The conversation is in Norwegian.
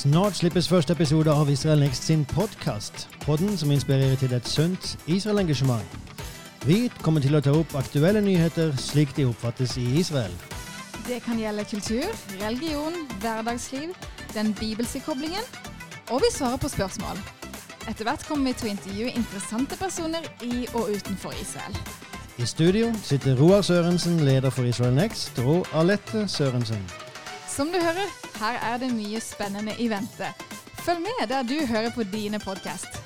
Snart slippes første episode av Israel Next sin podkast. Podden som inspirerer til et sunt Israel-engasjement. Vi kommer til å ta opp aktuelle nyheter slik de oppfattes i Israel. Det kan gjelde kultur, religion, hverdagsliv, den bibelske koblingen, og vi svarer på spørsmål. Etter hvert kommer vi til å intervjue interessante personer i og utenfor Israel. I studio sitter Roar Sørensen, leder for Israel Next, og Alette Sørensen. Som du hører, her er det mye spennende i vente. Følg med der du hører på dine podkast.